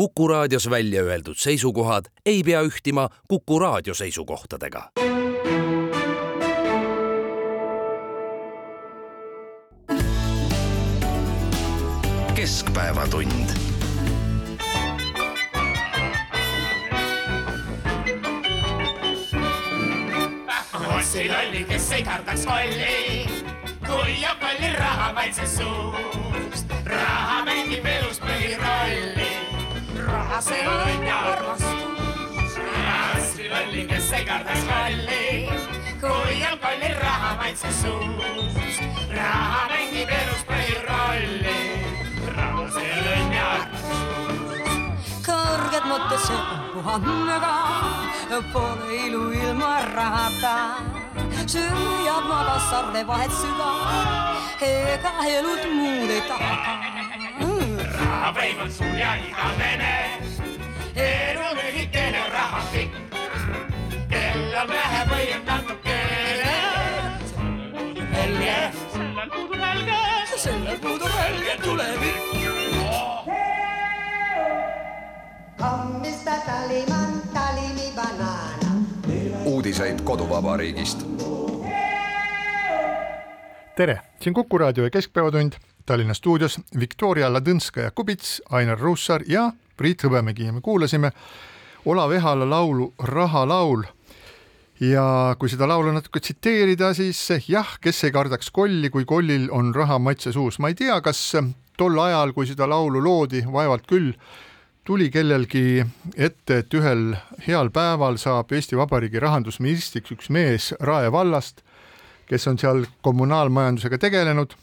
Kuku raadios välja öeldud seisukohad ei pea ühtima Kuku raadio seisukohtadega. keskpäevatund Ossi lolli, kes ei kardaks kolli, kui joob kolli raha maitse suust. raha mängib elus põhirolli, raha see on ja armastus. Ossi lolli, kes ei kardaks kolli, kui joob kolli raha maitse suust. raha mängib elus põhirolli, raha see on ja armastus. kõrged mõtted see on puhannega, pole ilu ilma rahata. süüab magas sarve vahet süda, ega elud muud ei taha. Raha võib on suur ja igavene, elu lühikene, raha pikk. kell on vähe või on natukene. helge, sellel puudub helge, sellel puudub helge tulevik. Hommista Taliman, Talimi banaana. uudiseid koduvabariigist. tere, siin Kuku raadio ja Keskpäevatund Tallinna stuudios Viktoria Ladõnskaja-Kubits, Ainar Ruussaar ja Priit Hõbemägi. Ja me kuulasime Olav Ehala laulu Rahalaul. ja kui seda laulu natuke tsiteerida, siis jah, kes ei kardaks kolli, kui kollil on raha matse suus, ma ei tea, kas tol ajal, kui seda laulu loodi, vaevalt küll, tuli kellelgi ette, et ühel heal päeval saab Eesti Vabariigi rahandusministriks üks mees Rae vallast, kes on seal kommunaalmajandusega tegelenud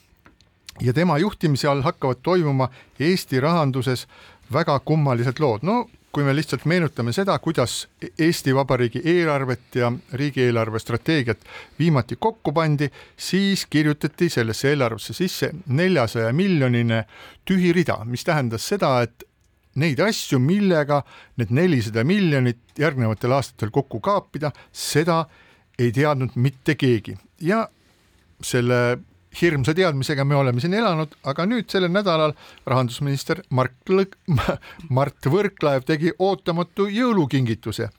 ja tema juhtimise all hakkavad toimuma Eesti rahanduses väga kummalised lood, no kui me lihtsalt meenutame seda, kuidas Eesti Vabariigi eelarvet ja riigieelarve strateegiat viimati kokku pandi, siis kirjutati sellesse eelarvesse sisse neljasaja miljonine tühi rida, mis tähendas seda, et neid asju, millega need nelisada miljonit järgnevatel aastatel kokku kaapida, seda ei teadnud mitte keegi. Ja selle hirmsa teadmisega me oleme siin elanud, aga nüüd sellel nädalal rahandusminister Mart Lõk-, Mart Võrklaev tegi ootamatu jõulukingituse,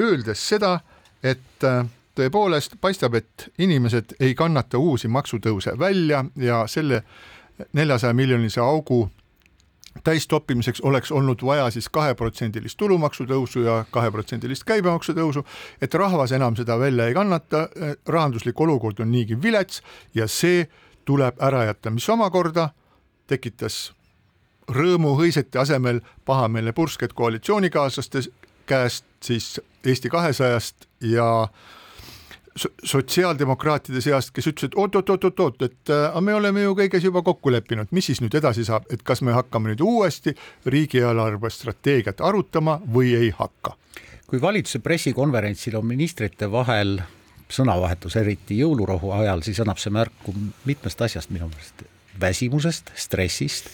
öeldes seda, et äh, tõepoolest paistab, et inimesed ei kannata uusi maksutõuse välja ja selle neljasaja miljonise augu täistoppimiseks oleks olnud vaja siis kaheprotsendilist tulumaksu tõusu ja kaheprotsendilist käibemaksu tõusu, et rahvas enam seda välja ei kannata, rahanduslik olukord on niigi vilets ja see tuleb ära jätta, mis omakorda tekitas rõõmuhõisete asemel pahameelne pursked koalitsioonikaaslaste käest siis Eesti kahesajast ja sotsiaaldemokraatide seast, kes ütlesid oot-oot-oot-oot, et aga me oleme ju kõiges juba kokku leppinud, mis siis nüüd edasi saab, et kas me hakkame nüüd uuesti riigieelarve strateegiat arutama või ei hakka? kui valitsuse pressikonverentsil on ministrite vahel sõnavahetus, eriti jõulurohu ajal, siis annab see märku mitmest asjast minu meelest, väsimusest, stressist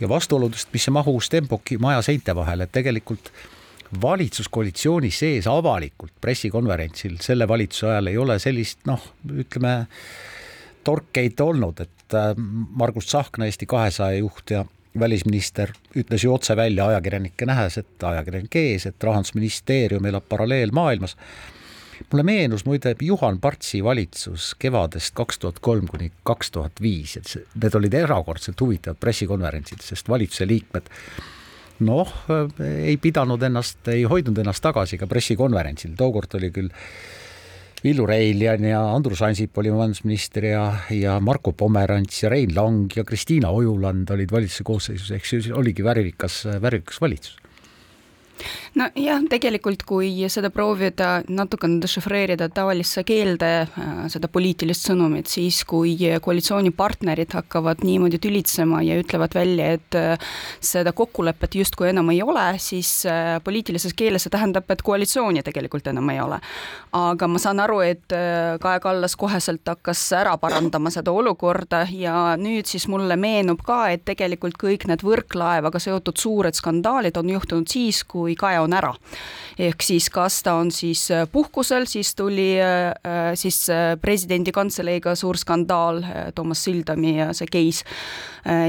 ja vastuoludest, mis ei mahu Stenbocki maja seinte vahele, et tegelikult valitsuskoalitsiooni sees avalikult pressikonverentsil selle valitsuse ajal ei ole sellist noh, ütleme torkeid olnud, et äh, Margus Tsahkna, Eesti kahesaja juht ja välisminister ütles ju otse välja ajakirjanikke nähes, et ajakirjanike ees, et rahandusministeerium elab paralleelmaailmas. Mulle meenus muide Juhan Partsi valitsus kevadest kaks tuhat kolm kuni kaks tuhat viis, et see, need olid erakordselt huvitavad pressikonverentsid, sest valitsuse liikmed noh, ei pidanud ennast, ei hoidnud ennast tagasi ka pressikonverentsil, tookord oli küll Villu Reiljan ja Andrus Ansip oli majandusminister ja, ja Marko Pomerants ja Rein Lang ja Kristiina Ojuland olid valitsuse koosseisus, ehk siis oligi värvikas, värvikas valitsus nojah, tegelikult kui seda proovida natukene dešifreerida tavalisse keelde, äh, seda poliitilist sõnumit, siis kui koalitsioonipartnerid hakkavad niimoodi tülitsema ja ütlevad välja, et äh, seda kokkulepet justkui enam ei ole, siis äh, poliitilises keeles see tähendab, et koalitsiooni tegelikult enam ei ole. aga ma saan aru, et Kaja Kallas koheselt hakkas ära parandama seda olukorda ja nüüd siis mulle meenub ka, et tegelikult kõik need Võrklaevaga seotud suured skandaalid on juhtunud siis, kui kui Kaja on ära. ehk siis, kas ta on siis puhkusel, siis tuli siis presidendi kantseleiga suur skandaal, Toomas Sildami see case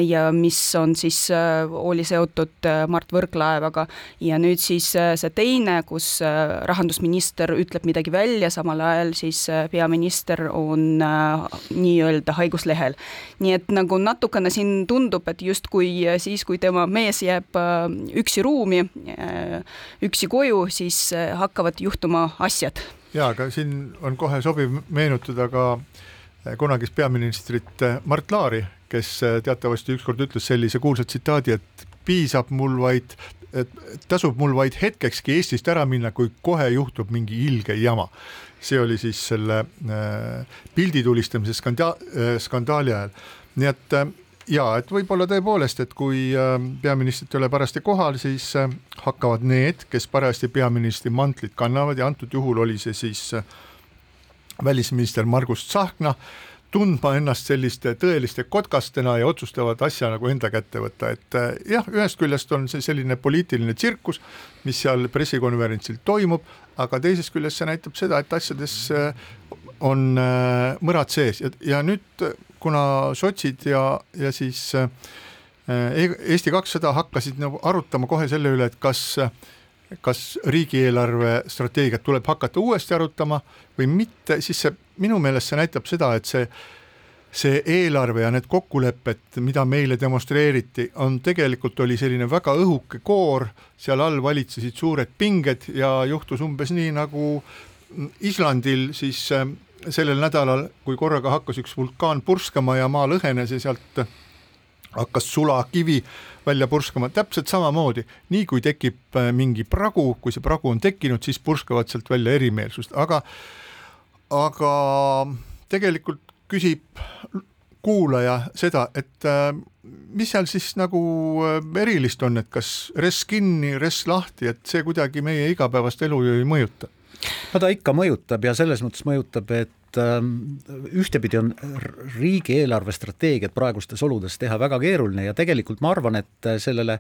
ja mis on siis, oli seotud Mart Võrklaevaga ja nüüd siis see teine, kus rahandusminister ütleb midagi välja, samal ajal siis peaminister on nii-öelda haiguslehel. nii et nagu natukene siin tundub, et justkui siis, kui tema mees jääb äh, üksi ruumi, äh, üksi koju, siis äh, hakkavad juhtuma asjad. ja, aga siin on kohe sobiv meenutada ka kunagist peaministrit Mart Laari, kes teatavasti ükskord ütles sellise kuulsa tsitaadi, et piisab mul vaid, et tasub mul vaid hetkekski Eestist ära minna, kui kohe juhtub mingi ilge jama see oli siis selle äh, pildi tulistamise skanda-, äh, skandaali ajal. nii et äh, jaa, et võib-olla tõepoolest, et kui peaministrit ei ole parajasti kohal, siis hakkavad need, kes parajasti peaministri mantlit kannavad ja antud juhul oli see siis välisminister Margus Tsahkna, tundma ennast selliste tõeliste kotkastena ja otsustavad asja nagu enda kätte võtta, et jah, ühest küljest on see selline poliitiline tsirkus, mis seal pressikonverentsil toimub, aga teisest küljest see näitab seda, et asjades äh, on äh, mõrad sees. Ja, ja nüüd kuna sotsid ja, ja siis äh, Eesti kakssada hakkasid nagu arutama kohe selle üle, et kas kas riigieelarve strateegiat tuleb hakata uuesti arutama või mitte, siis see minu meelest see näitab seda, et see see eelarve ja need kokkulepped, mida meile demonstreeriti, on tegelikult oli selline väga õhuke koor, seal all valitsesid suured pinged ja juhtus umbes nii nagu Islandil siis äh, sellel nädalal, kui korraga hakkas üks vulkaan purskama ja maa lõhenes ja sealt hakkas sulakivi välja purskama, täpselt samamoodi, nii kui tekib äh, mingi pragu, kui see pragu on tekkinud, siis purskavad sealt välja erimeelsust, aga aga tegelikult küsib kuulaja seda, et äh, mis seal siis nagu äh, erilist on, et kas res kinni, res lahti, et see kuidagi meie igapäevast elu ju ei mõjuta? No ta ikka mõjutab ja selles mõttes mõjutab, et ähm, ühtepidi on riigi eelarvestrateegiat praegustes oludes teha väga keeruline ja tegelikult ma arvan, et sellele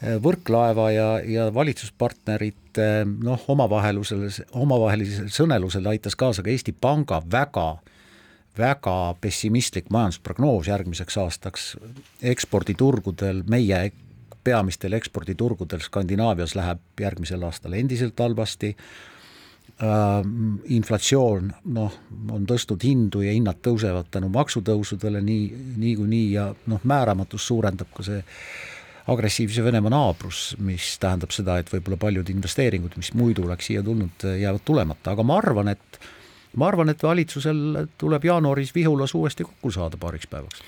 Võrklaeva ja, ja valitsuspartnerite noh, omavahelusele, omavahelisele sõnelusele aitas kaasa ka Eesti Panga väga väga pessimistlik majandusprognoos järgmiseks aastaks. eksporditurgudel, meie peamistel eksporditurgudel Skandinaavias läheb järgmisel aastal endiselt halvasti äh,, inflatsioon noh, on tõstnud hindu ja hinnad tõusevad tänu maksutõusudele nii, niikuinii ja noh, määramatust suurendab ka see agressiivse Venemaa naabrus, mis tähendab seda, et võib-olla paljud investeeringud, mis muidu oleks siia tulnud, jäävad tulemata, aga ma arvan, et ma arvan, et valitsusel tuleb jaanuaris Vihulas uuesti kokku saada paariks päevaks.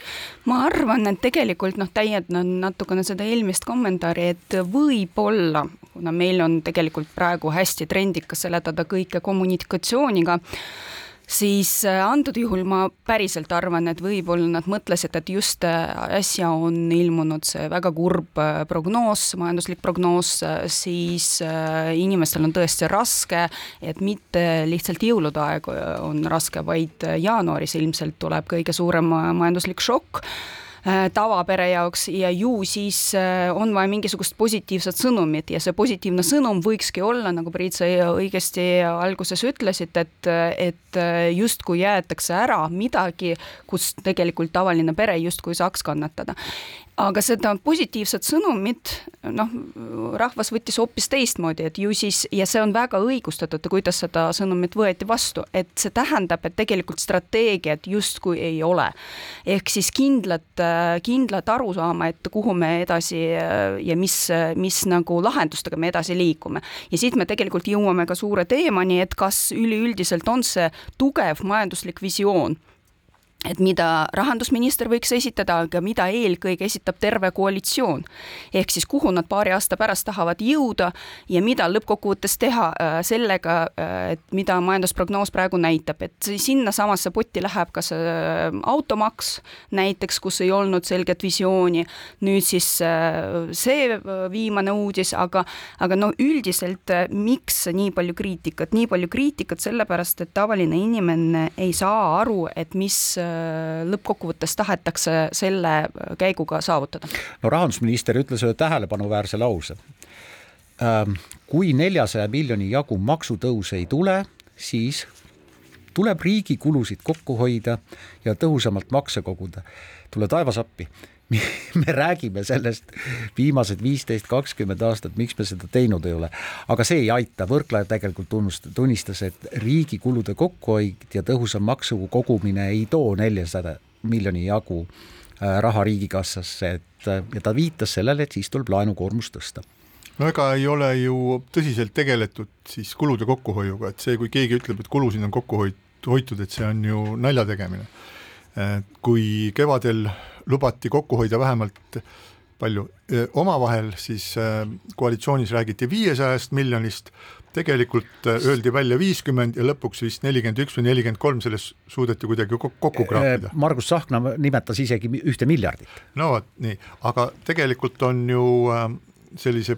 ma arvan, et tegelikult noh, täiendan natukene seda eelmist kommentaari, et võib-olla, kuna meil on tegelikult praegu hästi trendikas seletada kõike kommunikatsiooniga, siis äh, antud juhul ma päriselt arvan, et võib-olla nad mõtlesid, et just äh, äsja on ilmunud see väga kurb äh, prognoos, majanduslik prognoos, siis inimestel on tõesti raske, et mitte lihtsalt jõulude aeg on raske, vaid jaanuaris ilmselt tuleb kõige suurem majanduslik šokk tavapere jaoks ja ju siis äh, on vaja mingisugust positiivset sõnumit ja see positiivne sõnum võikski olla, nagu Priit, sa õigesti alguses ütlesid, et, et justkui jäetakse ära midagi, kus tegelikult tavaline pere justkui saaks kannatada aga seda positiivset sõnumit noh, rahvas võttis hoopis teistmoodi, et ju siis, ja see on väga õigustatud, kuidas seda sõnumit võeti vastu, et see tähendab, et tegelikult strateegiat justkui ei ole. ehk siis kindlat, kindlat arusaama, et kuhu me edasi ja mis, mis nagu lahendustega me edasi liigume. ja siit me tegelikult jõuame ka suure teemani, et kas üleüldiselt on see tugev majanduslik visioon et mida rahandusminister võiks esitada, aga mida eelkõige esitab terve koalitsioon. ehk siis kuhu nad paari aasta pärast tahavad jõuda ja mida lõppkokkuvõttes teha äh, sellega, äh, et mida majandusprognoos praegu näitab, et sinnasamasse potti läheb ka see äh, automaks näiteks, kus ei olnud selget visiooni, nüüd siis see viimane uudis, aga, aga no üldiselt miks nii palju kriitikat, nii palju kriitikat sellepärast, et tavaline inimene ei saa aru, et mis lõppkokkuvõttes tahetakse selle käiguga saavutada? no rahandusminister ütles ühe tähelepanuväärse lause ähm, kui neljasaja miljoni jagu maksutõuse ei tule, siis tuleb riigi kulusid kokku hoida ja tõhusamalt makse koguda. tule taevas appi me räägime sellest viimased viisteist, kakskümmend aastat, miks me seda teinud ei ole. aga see ei aita, Võrklaev tegelikult tunnust-, tunnistas, et riigi kulude kokkuhoid ja tõhusam maksu kogumine ei too neljasada miljoni jagu äh, raha riigikassasse, et äh, ja ta viitas sellele, et siis tuleb laenukoormust tõsta no ega ei ole ju tõsiselt tegeletud siis kulude kokkuhoiuga, et see, kui keegi ütleb, et kulusid on kokku hoid-, hoitud, et see on ju nalja tegemine. kui kevadel lubati kokku hoida vähemalt palju omavahel, siis koalitsioonis räägiti viiesajast miljonist, tegelikult öeldi välja viiskümmend ja lõpuks vist nelikümmend üks või nelikümmend kolm, sellest suudeti kuidagi kokku kraapida. Margus Tsahkna nimetas isegi ühte miljardit. no vot nii, aga tegelikult on ju sellise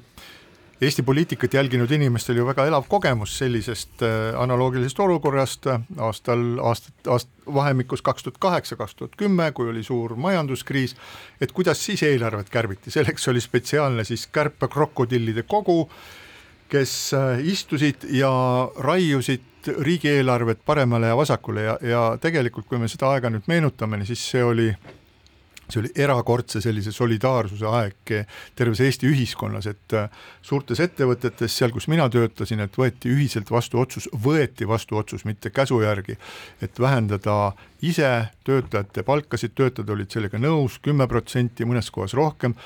Eesti poliitikat jälginud inimestel ju väga elav kogemus sellisest äh, analoogilisest olukorrast äh, aastal, aastat, aast-, vahemikus kaks tuhat kaheksa, kaks tuhat kümme, kui oli suur majanduskriis, et kuidas siis eelarvet kärbiti, selleks oli spetsiaalne siis kärpekrokodillide kogu, kes äh, istusid ja raiusid riigieelarvet paremale ja vasakule ja, ja tegelikult, kui me seda aega nüüd meenutame, siis see oli see oli erakordse sellise solidaarsuse aeg terves Eesti ühiskonnas, et äh, suurtes ettevõtetes, seal, kus mina töötasin, et võeti ühiselt vastu otsus, võeti vastu otsus, mitte käsu järgi, et vähendada ise töötajate palkasid, töötajad olid sellega nõus, kümme protsenti, mõnes kohas rohkem,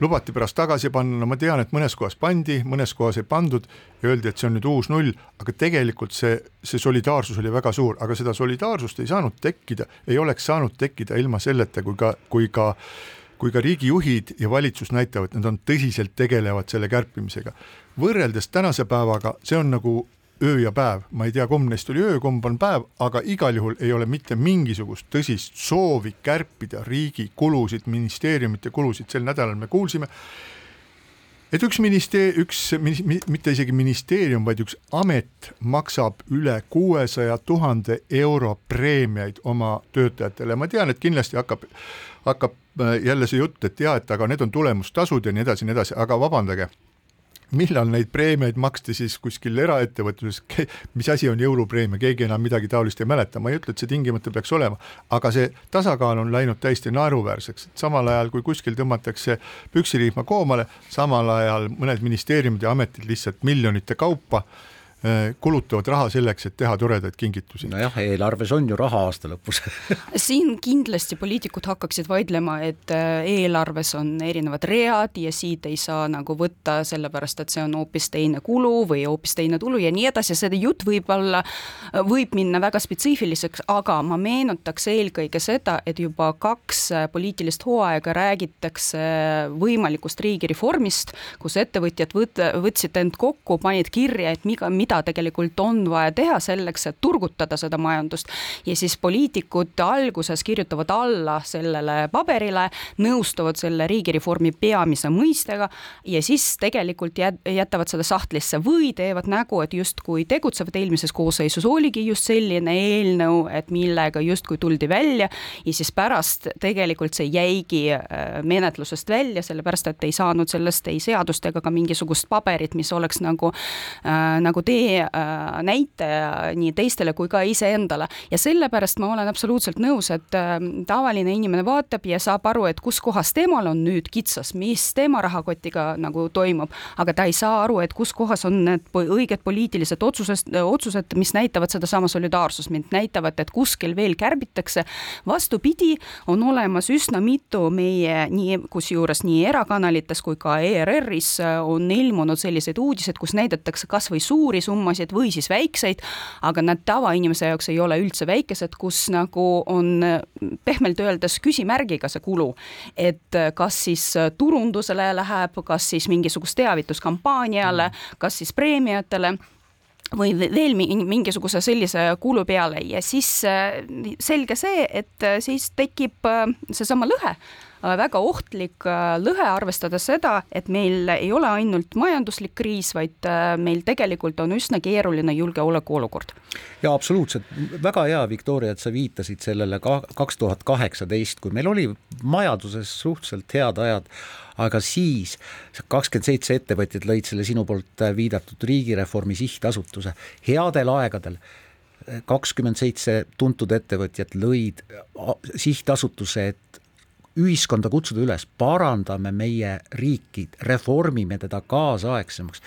lubati pärast tagasi panna, no ma tean, et mõnes kohas pandi, mõnes kohas ei pandud ja öeldi, et see on nüüd uus null, aga tegelikult see, see solidaarsus oli väga suur, aga seda solidaarsust ei saanud tekkida, ei oleks saanud tekkida ilma selleta, kui ka, kui ka kui ka riigijuhid ja valitsus näitavad, nad on tõsiselt tegelevad selle kärpimisega. võrreldes tänase päevaga, see on nagu öö ja päev, ma ei tea, kumb neist oli öö, kumb on päev, aga igal juhul ei ole mitte mingisugust tõsist soovi kärpida riigi kulusid, ministeeriumite kulusid, sel nädalal me kuulsime, et üks ministeer-, üks, mitte isegi ministeerium, vaid üks amet maksab üle kuuesaja tuhande euro preemiaid oma töötajatele, ma tean, et kindlasti hakkab, hakkab äh, jälle see jutt, et jaa, et aga need on tulemustasud ja nii edasi, nii edasi, aga vabandage millal neid preemiaid maksti siis kuskil eraettevõtluses, mis asi on jõulupreemia, keegi enam midagi taolist ei mäleta, ma ei ütle, et see tingimata peaks olema, aga see tasakaal on läinud täiesti naeruväärseks, et samal ajal, kui kuskil tõmmatakse püksirihma koomale, samal ajal mõned ministeeriumid ja ametid lihtsalt miljonite kaupa äh, kulutavad raha selleks, et teha toredaid kingitusi. nojah, eelarves on ju raha aasta lõpus siin kindlasti poliitikud hakkaksid vaidlema, et äh, eelarves on erinevad read ja siit ei saa nagu võtta, sellepärast et see on hoopis teine kulu või hoopis teine tulu ja nii edasi, see jutt võib olla, võib minna väga spetsiifiliseks, aga ma meenutaks eelkõige seda, et juba kaks äh, poliitilist hooaega räägitakse võimalikust riigireformist, kus ettevõtjad võt-, võtsid end kokku, panid kirja, et mida, mida mida tegelikult on vaja teha selleks, et turgutada seda majandust. ja siis poliitikud alguses kirjutavad alla sellele paberile, nõustuvad selle riigireformi peamise mõistega ja siis tegelikult jätavad selle sahtlisse või teevad nägu, et justkui tegutsevad, eelmises koosseisus oligi just selline eelnõu, et millega justkui tuldi välja ja siis pärast tegelikult see jäigi äh, menetlusest välja, sellepärast et ei saanud sellest ei seadust ega ka mingisugust paberit, mis oleks nagu äh,, nagu tee tee äh, näitaja nii teistele kui ka iseendale. Ja sellepärast ma olen absoluutselt nõus, et äh, tavaline inimene vaatab ja saab aru, et kus kohas temal on nüüd kitsas, mis tema rahakotiga nagu toimub, aga ta ei saa aru, et kus kohas on need õiged poliitilised otsused, otsused, mis näitavad sedasama solidaarsust, mind näitavad, et kuskil veel kärbitakse. vastupidi, on olemas üsna mitu meie nii, kusjuures nii erakanalites kui ka ERR-is on ilmunud selliseid uudiseid, kus näidatakse kasvõi suuri summasid või siis väikseid, aga nad tavainimese jaoks ei ole üldse väikesed, kus nagu on pehmelt öeldes küsimärgiga see kulu. et kas siis turundusele läheb, kas siis mingisugust teavituskampaaniale, kas siis preemiatele või veel mingisuguse sellise kulu peale ja siis selge see, et siis tekib seesama lõhe väga ohtlik lõhe, arvestades seda, et meil ei ole ainult majanduslik kriis, vaid meil tegelikult on üsna keeruline julgeolekuolukord. jaa, absoluutselt, väga hea, Viktoria, et sa viitasid sellele ka kaks tuhat kaheksateist, kui meil oli majanduses suhteliselt head ajad, aga siis kakskümmend seitse ettevõtjat lõid selle sinu poolt viidatud riigireformi sihtasutuse headel aegadel kakskümmend seitse tuntud ettevõtjat lõid sihtasutuse, et ühiskonda kutsuda üles, parandame meie riiki, reformime teda kaasaegsemaks.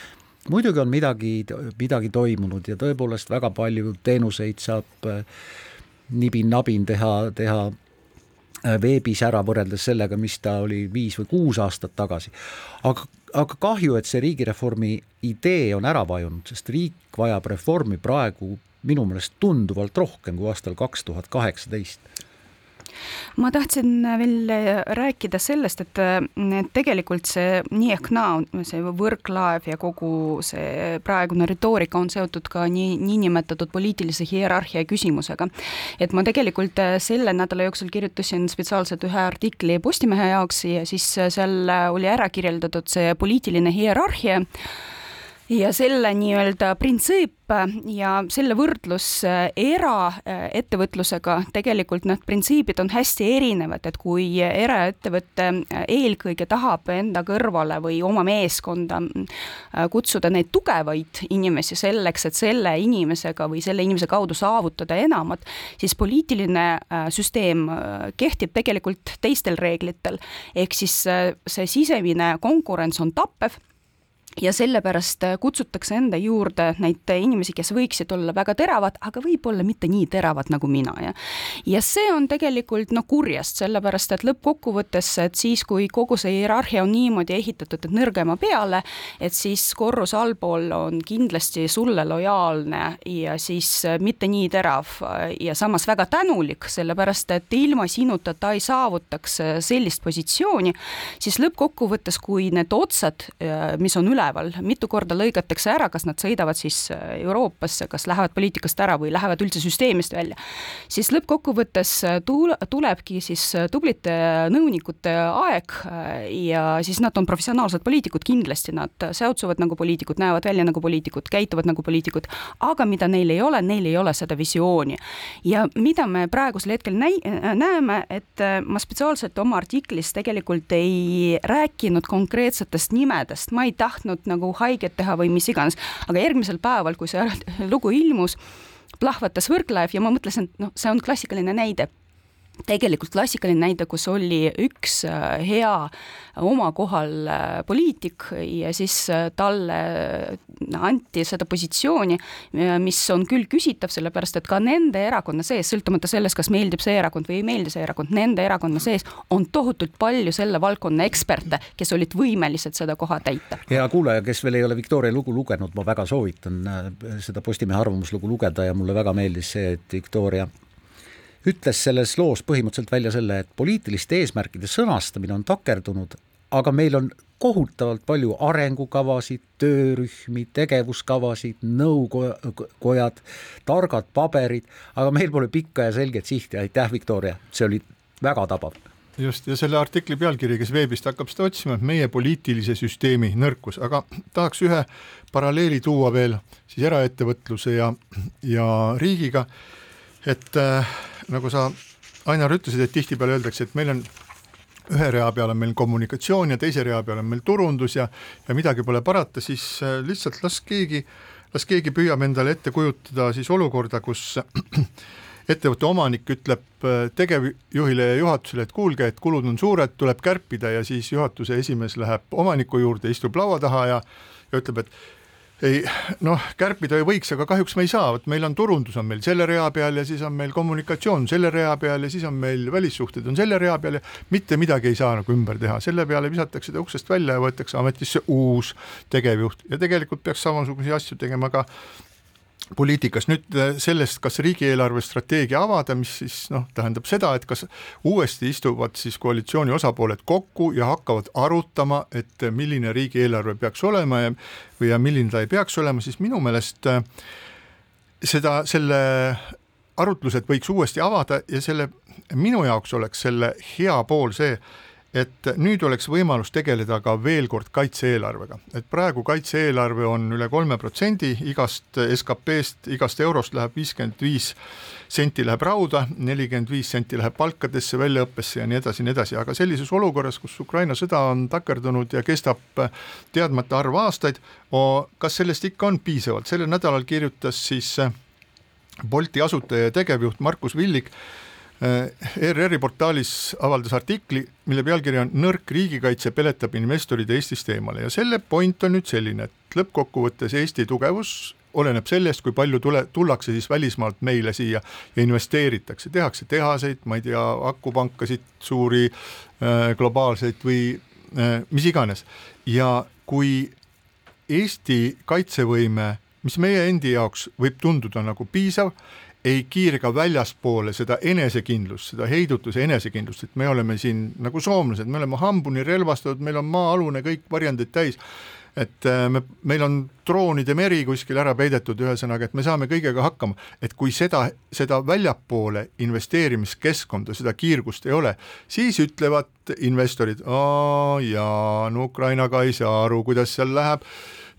muidugi on midagi, midagi toimunud ja tõepoolest väga palju teenuseid saab äh, nibin-nabin teha, teha äh, veebis ära võrreldes sellega, mis ta oli viis või kuus aastat tagasi. aga, aga kahju, et see riigireformi idee on ära vajunud, sest riik vajab reformi praegu minu meelest tunduvalt rohkem kui aastal kaks tuhat kaheksateist ma tahtsin veel rääkida sellest, et, tegelikult see nii ehk naa, see võrklaev ja kogu see praegune retoorika on seotud ka nii, niinimetatud poliitilise hierarhia küsimusega. et ma tegelikult selle nädala jooksul kirjutasin spetsiaalselt ühe artikli Postimehe jaoks ja siis seal oli ära kirjeldatud see poliitiline hierarhia ja selle nii-öelda printsiip ja selle võrdlus äh, eraettevõtlusega, tegelikult need printsiibid on hästi erinevad, et kui eraettevõte äh, eelkõige tahab enda kõrvale või oma meeskonda äh, kutsuda neid tugevaid inimesi selleks, et selle inimesega või selle inimese kaudu saavutada enamat, siis poliitiline süsteem kehtib tegelikult teistel reeglitel. ehk siis see sisemine konkurents on tappev ja sellepärast äh, kutsutakse enda juurde neid inimesi, kes võiksid olla väga teravad, aga võib-olla mitte nii teravad nagu mina ja ja see on tegelikult noh, kurjast, sellepärast et lõppkokkuvõttes, et siis, kui kogu see hierarhia on niimoodi ehitatud, et nõrgema peale, et siis korrus allpool on kindlasti sulle lojaalne ja siis äh, mitte nii terav äh, ja samas väga tänulik, sellepärast et ilma sinuta ta ei saavutaks sellist positsiooni, siis lõppkokkuvõttes, kui need otsad, mis on üle üleval, mitu korda lõigatakse ära, kas nad sõidavad siis äh, Euroopasse, kas lähevad poliitikast ära või lähevad üldse süsteemist välja, siis lõppkokkuvõttes äh, tul-, tulebki siis äh, tublide nõunikute aeg ja siis nad on professionaalsed poliitikud, kindlasti nad säutsuvad nagu poliitikud, näevad välja nagu poliitikud, käituvad nagu poliitikud, aga mida neil ei ole, neil ei ole seda visiooni. ja mida me praegusel hetkel näi-, näeme, et ma spetsiaalselt oma artiklis tegelikult ei rääkinud konkreetsetest nimedest, ma ei tahtnud saanud nagu haiget teha või mis iganes, aga järgmisel päeval, kui see lugu ilmus, plahvatas Võrklaev ja ma mõtlesin, et noh, see on klassikaline näide tegelikult klassikaline näide, kus oli üks äh, hea oma kohal äh, poliitik ja siis äh, talle anti seda positsiooni, mis on küll küsitav, sellepärast et ka nende erakonna sees, sõltumata sellest, kas meeldib see erakond või ei meeldi see erakond, nende erakonna sees on tohutult palju selle valdkonna eksperte, kes olid võimelised seda koha täita. hea kuulaja, kes veel ei ole Viktoria lugu lugenud, ma väga soovitan seda Postimehe arvamuslugu lugeda ja mulle väga meeldis see, et Viktoria ütles selles loos põhimõtteliselt välja selle, et poliitiliste eesmärkide sõnastamine on takerdunud, aga meil on kohutavalt palju arengukavasid, töörühmi, tegevuskavasid, nõukojad, targad paberid, aga meil pole pikka ja selget sihti, aitäh, Viktoria, see oli väga tabav. Just, ja selle artikli pealkiri, kes veebist hakkab seda otsima, meie poliitilise süsteemi nõrkus, aga tahaks ühe paralleeli tuua veel siis eraettevõtluse ja, ja riigiga, et äh, nagu sa, Ainar, ütlesid, et tihtipeale öeldakse, et meil on ühe rea peal on meil kommunikatsioon ja teise rea peal on meil turundus ja, ja midagi pole parata, siis äh, lihtsalt las keegi, las keegi püüab endale ette kujutada siis olukorda, kus ettevõtte omanik ütleb äh, tegevjuhile ja juhatusele, et kuulge, et kulud on suured, tuleb kärpida ja siis juhatuse esimees läheb omaniku juurde, istub laua taha ja, ja ütleb, et ei noh, kärpida ju võiks, aga kahjuks me ei saa, vot meil on turundus on meil selle rea peal ja siis on meil kommunikatsioon selle rea peal ja siis on meil välissuhted on selle rea peal ja mitte midagi ei saa nagu ümber teha, selle peale visatakse ta uksest välja ja võetakse ametisse uus tegevjuht. Ja tegelikult peaks samasuguseid asju tegema ka poliitikas, nüüd äh, sellest, kas riigieelarve strateegia avada, mis siis noh, tähendab seda, et kas uuesti istuvad siis koalitsiooni osapooled kokku ja hakkavad arutama, et milline riigieelarve peaks olema ja või ja milline ta ei peaks olema, siis minu meelest äh, seda, selle arutlused võiks uuesti avada ja selle, minu jaoks oleks selle hea pool see, et nüüd oleks võimalus tegeleda ka veel kord kaitse-eelarvega, et praegu kaitse-eelarve on üle kolme protsendi igast SKP-st, igast eurost läheb viiskümmend viis senti läheb rauda, nelikümmend viis senti läheb palkadesse, väljaõppesse ja nii edasi ja nii edasi, aga sellises olukorras, kus Ukraina sõda on takerdunud ja kestab teadmata arv aastaid, kas sellest ikka on piisavalt, sellel nädalal kirjutas siis Bolti asutaja ja tegevjuht Markus Villig ERR-i portaalis avaldas artikli, mille pealkiri on Nõrk riigikaitse peletab investorid Eestist eemale ja selle point on nüüd selline, et lõppkokkuvõttes Eesti tugevus oleneb sellest, kui palju tule, tullakse siis välismaalt meile siia ja investeeritakse, tehakse tehaseid, ma ei tea, akupankasid, suuri äh, globaalseid või äh, mis iganes. Ja kui Eesti kaitsevõime, mis meie endi jaoks võib tunduda nagu piisav, ei kiirga väljaspoole seda enesekindlust, seda heidutuse enesekindlust, et me oleme siin nagu soomlased, me oleme hambuni relvastatud, meil on maa-alune kõik varjendid täis, et äh, me, meil on droonide meri kuskil ära peidetud, ühesõnaga, et me saame kõigega hakkama, et kui seda, seda väljapoole investeerimiskeskkonda, seda kiirgust ei ole, siis ütlevad investorid, jaa, no Ukraina ka ei saa aru, kuidas seal läheb,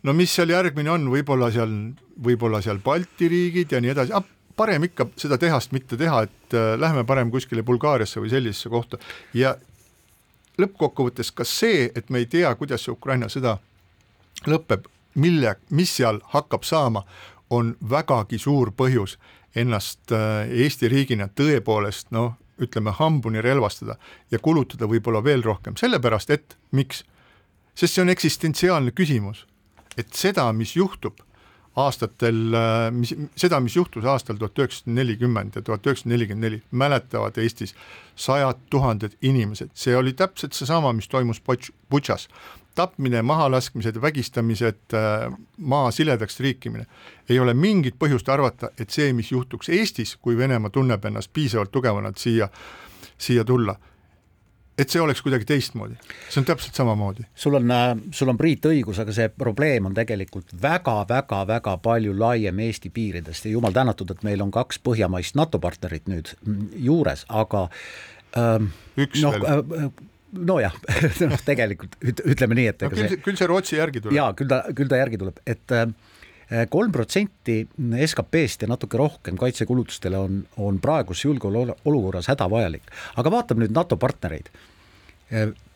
no mis seal järgmine on, võib-olla seal, võib-olla seal Balti riigid ja nii edasi parem ikka seda tehast mitte teha, et äh, lähme parem kuskile Bulgaariasse või sellisesse kohta. Ja lõppkokkuvõttes ka see, et me ei tea, kuidas see Ukraina sõda lõpeb, mille, mis seal hakkab saama, on vägagi suur põhjus ennast äh, Eesti riigina tõepoolest noh, ütleme hambuni relvastada ja kulutada võib-olla veel rohkem, sellepärast et miks? sest see on eksistentsiaalne küsimus, et seda, mis juhtub aastatel, äh, mis, seda, mis juhtus aastal tuhat üheksasada nelikümmend ja tuhat üheksasada nelikümmend neli, mäletavad Eestis sajad tuhanded inimesed, see oli täpselt seesama, mis toimus Butšas. tapmine, mahalaskmised, vägistamised, äh, maa siledaks riikimine. ei ole mingit põhjust arvata, et see, mis juhtuks Eestis, kui Venemaa tunneb ennast piisavalt tugevana, et siia, siia tulla et see oleks kuidagi teistmoodi, see on täpselt samamoodi. sul on, äh, sul on Priit õigus, aga see probleem on tegelikult väga-väga-väga palju laiem Eesti piiridest ja jumal tänatud, et meil on kaks põhjamaist NATO partnerit nüüd juures, aga ähm, üks no, veel äh, nojah noh tegelikult ütleme nii, et no, küll, see, küll see Rootsi järgi tuleb. jaa, küll ta, küll ta järgi tuleb, et äh, kolm protsenti SKP-st ja natuke rohkem kaitsekulutustele on, on praeguses julgeolekuolukorras hädavajalik. aga vaatame nüüd NATO partnereid.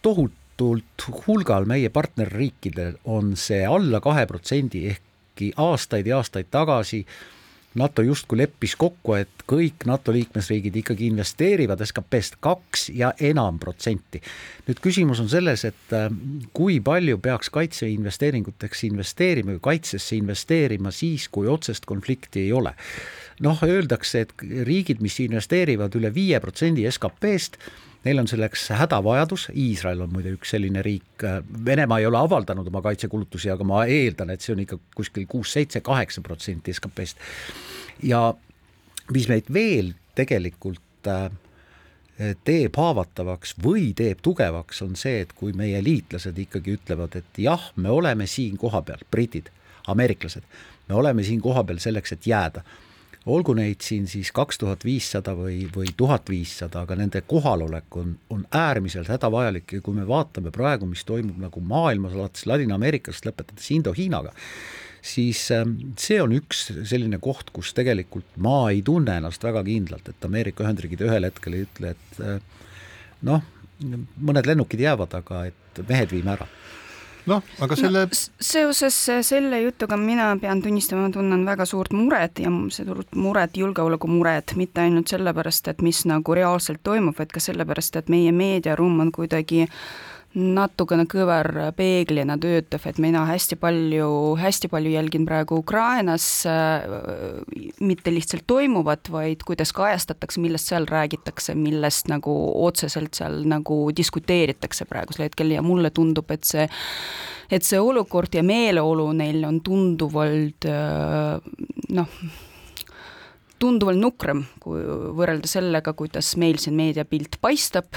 tohutult hulgal meie partnerriikidel on see alla kahe protsendi, ehkki aastaid ja aastaid tagasi äh, NATO justkui leppis kokku, et kõik NATO liikmesriigid ikkagi investeerivad SKP-st kaks ja enam protsenti. nüüd küsimus on selles, et äh, kui palju peaks kaitseinvesteeringuteks investeerima või kaitsesse investeerima siis, kui otsest konflikti ei ole. noh, öeldakse, et riigid, mis investeerivad üle viie protsendi SKP-st, Neil on selleks hädavajadus, Iisrael on muide üks selline riik, Venemaa ei ole avaldanud oma kaitsekulutusi, aga ma eeldan, et see on ikka kuskil kuus-seitse-kaheksa protsenti SKP-st. ja mis meid veel tegelikult äh, teeb haavatavaks või teeb tugevaks, on see, et kui meie liitlased ikkagi ütlevad, et jah, me oleme siin kohapeal, britid, ameeriklased, me oleme siin kohapeal selleks, et jääda olgu neid siin siis kaks tuhat viissada või, või tuhat viissada, aga nende kohalolek on, on äärmiselt hädavajalik ja kui me vaatame praegu, mis toimub nagu maailmas, alates Ladina-Ameerikast, lõpetades Indo-Hiinaga, siis ähm, see on üks selline koht, kus tegelikult ma ei tunne ennast väga kindlalt, et Ameerika Ühendriigid ühel hetkel ei ütle, et äh, noh, mõned lennukid jäävad, aga et mehed viime ära noh, aga selle no, seoses selle jutuga mina pean tunnistama, tunnen väga suurt muret ja suurt muret, julgeolekumuret, mitte ainult sellepärast, et mis nagu reaalselt toimub, vaid ka sellepärast, et meie meediaruum on kuidagi natukene kõverpeeglina töötav, et mina hästi palju, hästi palju jälgin praegu Ukrainas äh, mitte lihtsalt toimuvat, vaid kuidas kajastatakse, millest seal räägitakse, millest nagu otseselt seal nagu diskuteeritakse praegusel hetkel. Ja mulle tundub, et see et see olukord ja meeleolu neil on tunduvalt äh, noh, tunduvalt nukram, kui võrrelda sellega, kuidas meil siin meediapilt paistab,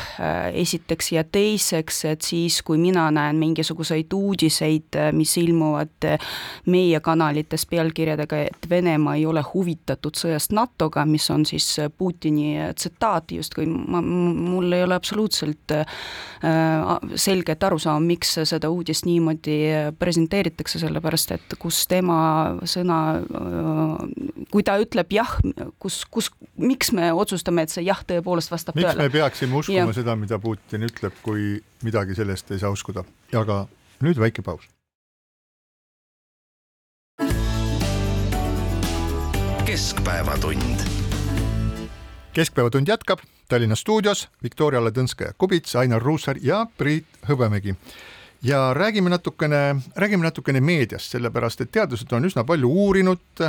esiteks, ja teiseks, et siis, kui mina näen mingisuguseid uudiseid, mis ilmuvad meie kanalites pealkirjadega, et Venemaa ei ole huvitatud sõjast NATO-ga, mis on siis Putini tsitaat justkui, ma, mul ei ole absoluutselt selget arusaama, miks seda uudist niimoodi presenteeritakse, sellepärast et kus tema sõna, kui ta ütleb jah, kus, kus, miks me otsustame, et see jah, tõepoolest vastab miks tõele? me peaksime uskuma ja. seda, mida Putin ütleb, kui midagi sellest ei saa uskuda, aga nüüd väike paus. keskpäevatund. keskpäevatund jätkab Tallinna stuudios Viktoria Ladõnskaja-Kubits, Ainar Ruussaar ja Priit Hõbemägi ja räägime natukene, räägime natukene meediast, sellepärast et teadlased on üsna palju uurinud,